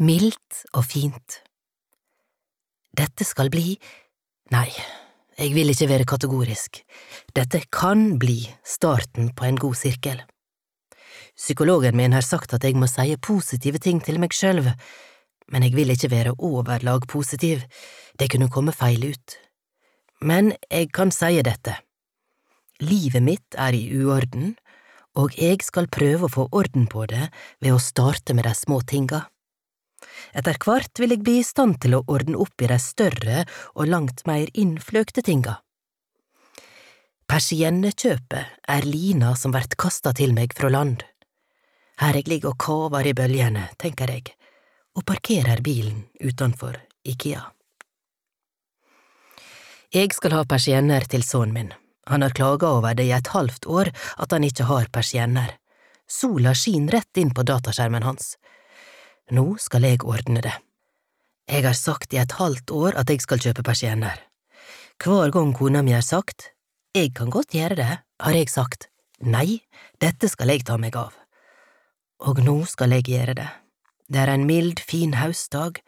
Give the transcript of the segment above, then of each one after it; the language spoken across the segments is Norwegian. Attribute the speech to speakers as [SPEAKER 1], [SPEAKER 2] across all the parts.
[SPEAKER 1] mildt og fint. Dette skal bli… Nei, jeg vil ikke være kategorisk. Dette kan bli starten på en god sirkel. Psykologen min har sagt at jeg må si positive ting til meg selv, men jeg vil ikke være overlag positiv, det kunne komme feil ut. Men jeg kan si dette. Livet mitt er i uorden, og jeg skal prøve å få orden på det ved å starte med de små tinga. Etter hvert vil jeg bli i stand til å ordne opp i de større og langt mer innfløkte tinga. Persiennekjøpet er lina som vert kasta til meg fra land. Her jeg ligger og kaver i bølgene, tenker jeg, og parkerer bilen utenfor Ikea. Jeg skal ha persienner til sønnen min. Han har klaga over det i et halvt år at han ikke har persienner. Sola skinner rett inn på dataskjermen hans. Nå skal jeg ordne det. Jeg har sagt i et halvt år at jeg skal kjøpe persienner. Hver gang kona mi har sagt jeg kan godt gjøre det, har jeg sagt nei, dette skal jeg ta meg av. Og nå skal jeg gjøre det. Det er en mild, fin høstdag,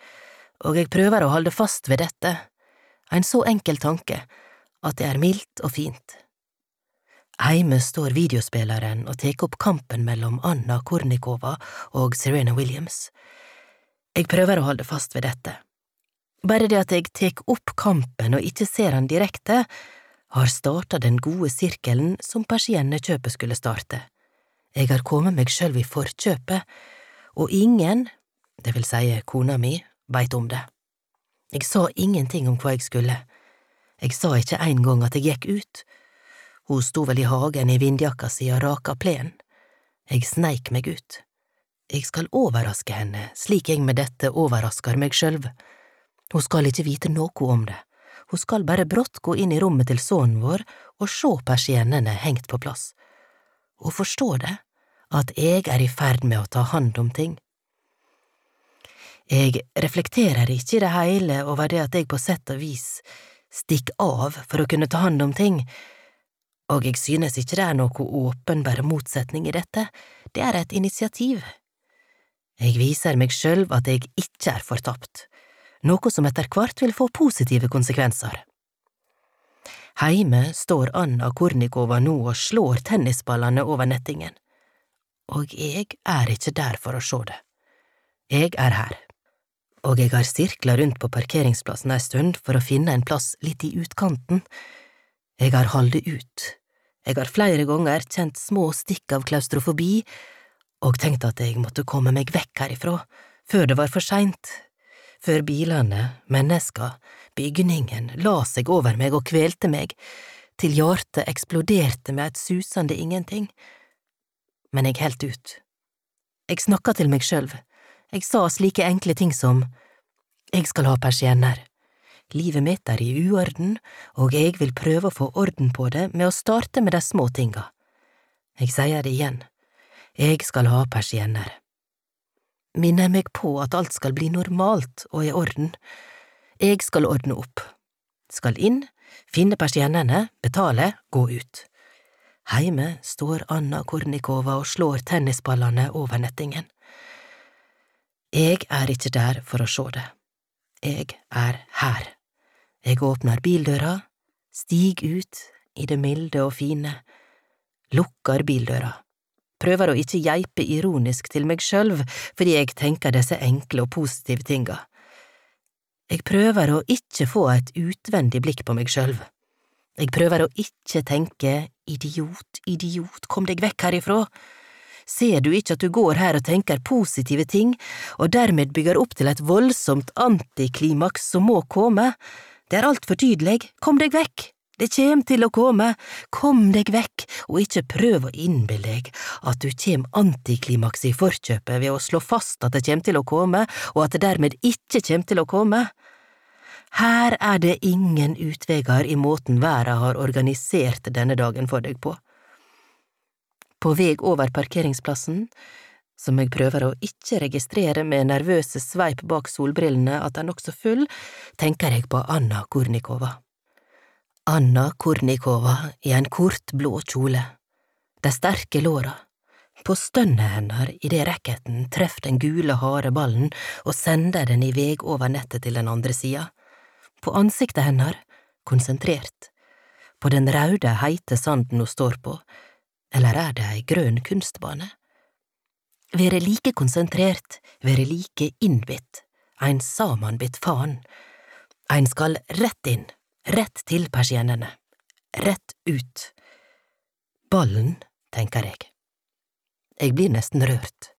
[SPEAKER 1] og jeg prøver å holde fast ved dette, en så enkel tanke, at det er mildt og fint. Heime står videospilleren og tar opp kampen mellom Anna Kornikova og Serena Williams. Jeg prøver å holde fast ved dette. Bare det at jeg tar opp kampen og ikke ser han direkte, har starta den gode sirkelen som persiennekjøpet skulle starte. Jeg har kommet meg sjøl i forkjøpet, og ingen, det vil si kona mi, veit om det. Jeg sa ingenting om hva jeg skulle. Jeg sa ikke en gang at jeg gikk ut. Hun sto vel i hagen i vindjakka si og raka plenen. Jeg sneik meg ut. Jeg skal overraske henne slik jeg med dette overrasker meg sjølv. Hun skal ikke vite noe om det, hun skal bare brått gå inn i rommet til sønnen vår og sjå persiennene hengt på plass. Hun forstår det, at jeg er i ferd med å ta hand om ting. Jeg reflekterer ikke i det hele over det at jeg på sett og vis stikker av for å kunne ta hand om ting, og jeg synes ikke det er noe åpenbar motsetning i dette, det er et initiativ. Jeg viser meg selv at jeg ikke er fortapt, noe som etter hvert vil få positive konsekvenser. Heime står Anna Kornikova nå og slår tennisballene over nettingen, og jeg er ikke der for å se det. Jeg er her, og jeg har sirkla rundt på parkeringsplassen ei stund for å finne en plass litt i utkanten. Jeg har holdt ut, jeg har flere ganger kjent små stikk av klaustrofobi og tenkt at jeg måtte komme meg vekk herifra, før det var for seint, før bilene, menneska, bygningen la seg over meg og kvelte meg, til hjartet eksploderte med et susende ingenting. Men jeg heldt ut. Jeg snakka til meg sjøl, jeg sa slike enkle ting som Jeg skal ha persienner. Livet mitt er i uorden, og jeg vil prøve å få orden på det med å starte med de små tinga. Jeg sier det igjen, jeg skal ha persienner. Minner meg på at alt skal bli normalt og i orden. Jeg skal ordne opp. Skal inn, finne persiennene, betale, gå ut. Heime står Anna Kornikova og slår tennisballene over nettingen. Jeg er ikke der for å sjå det. Jeg er her. Jeg åpner bildøra, stig ut i det milde og fine, lukker bildøra prøver å ikke geipe ironisk til meg sjølv fordi jeg tenker disse enkle og positive tinga. Jeg prøver å ikke få et utvendig blikk på meg sjølv. Jeg prøver å ikke tenke idiot, idiot, kom deg vekk herifra. Ser du ikke at du går her og tenker positive ting, og dermed bygger opp til et voldsomt antiklimaks som må komme? Det er altfor tydelig, kom deg vekk! Det kjem til å komme, kom deg vekk, og ikke prøv å innbille deg at du kjem antiklimaks i forkjøpet ved å slå fast at det kjem til å komme, og at det dermed ikke kjem til å komme. Her er det ingen utveier i måten verden har organisert denne dagen for deg på. På veg over parkeringsplassen, som jeg prøver å ikke registrere med nervøse sveip bak solbrillene at er nokså full, tenker jeg på Anna Kornikova. Anna Kornikova i en kort, blå kjole, de sterke låra, På stønnet hennes idet racketen treffer den gule, harde ballen og sender den i veg over nettet til den andre sida. På ansiktet hennes, konsentrert. På den raude, heite sanden hun står på, eller er det ei grønn kunstbane? Være like konsentrert, være like innbitt, ein samanbitt faen. Ein skal rett inn, rett til persiennene, rett ut. Ballen, tenker jeg. Jeg blir nesten rørt.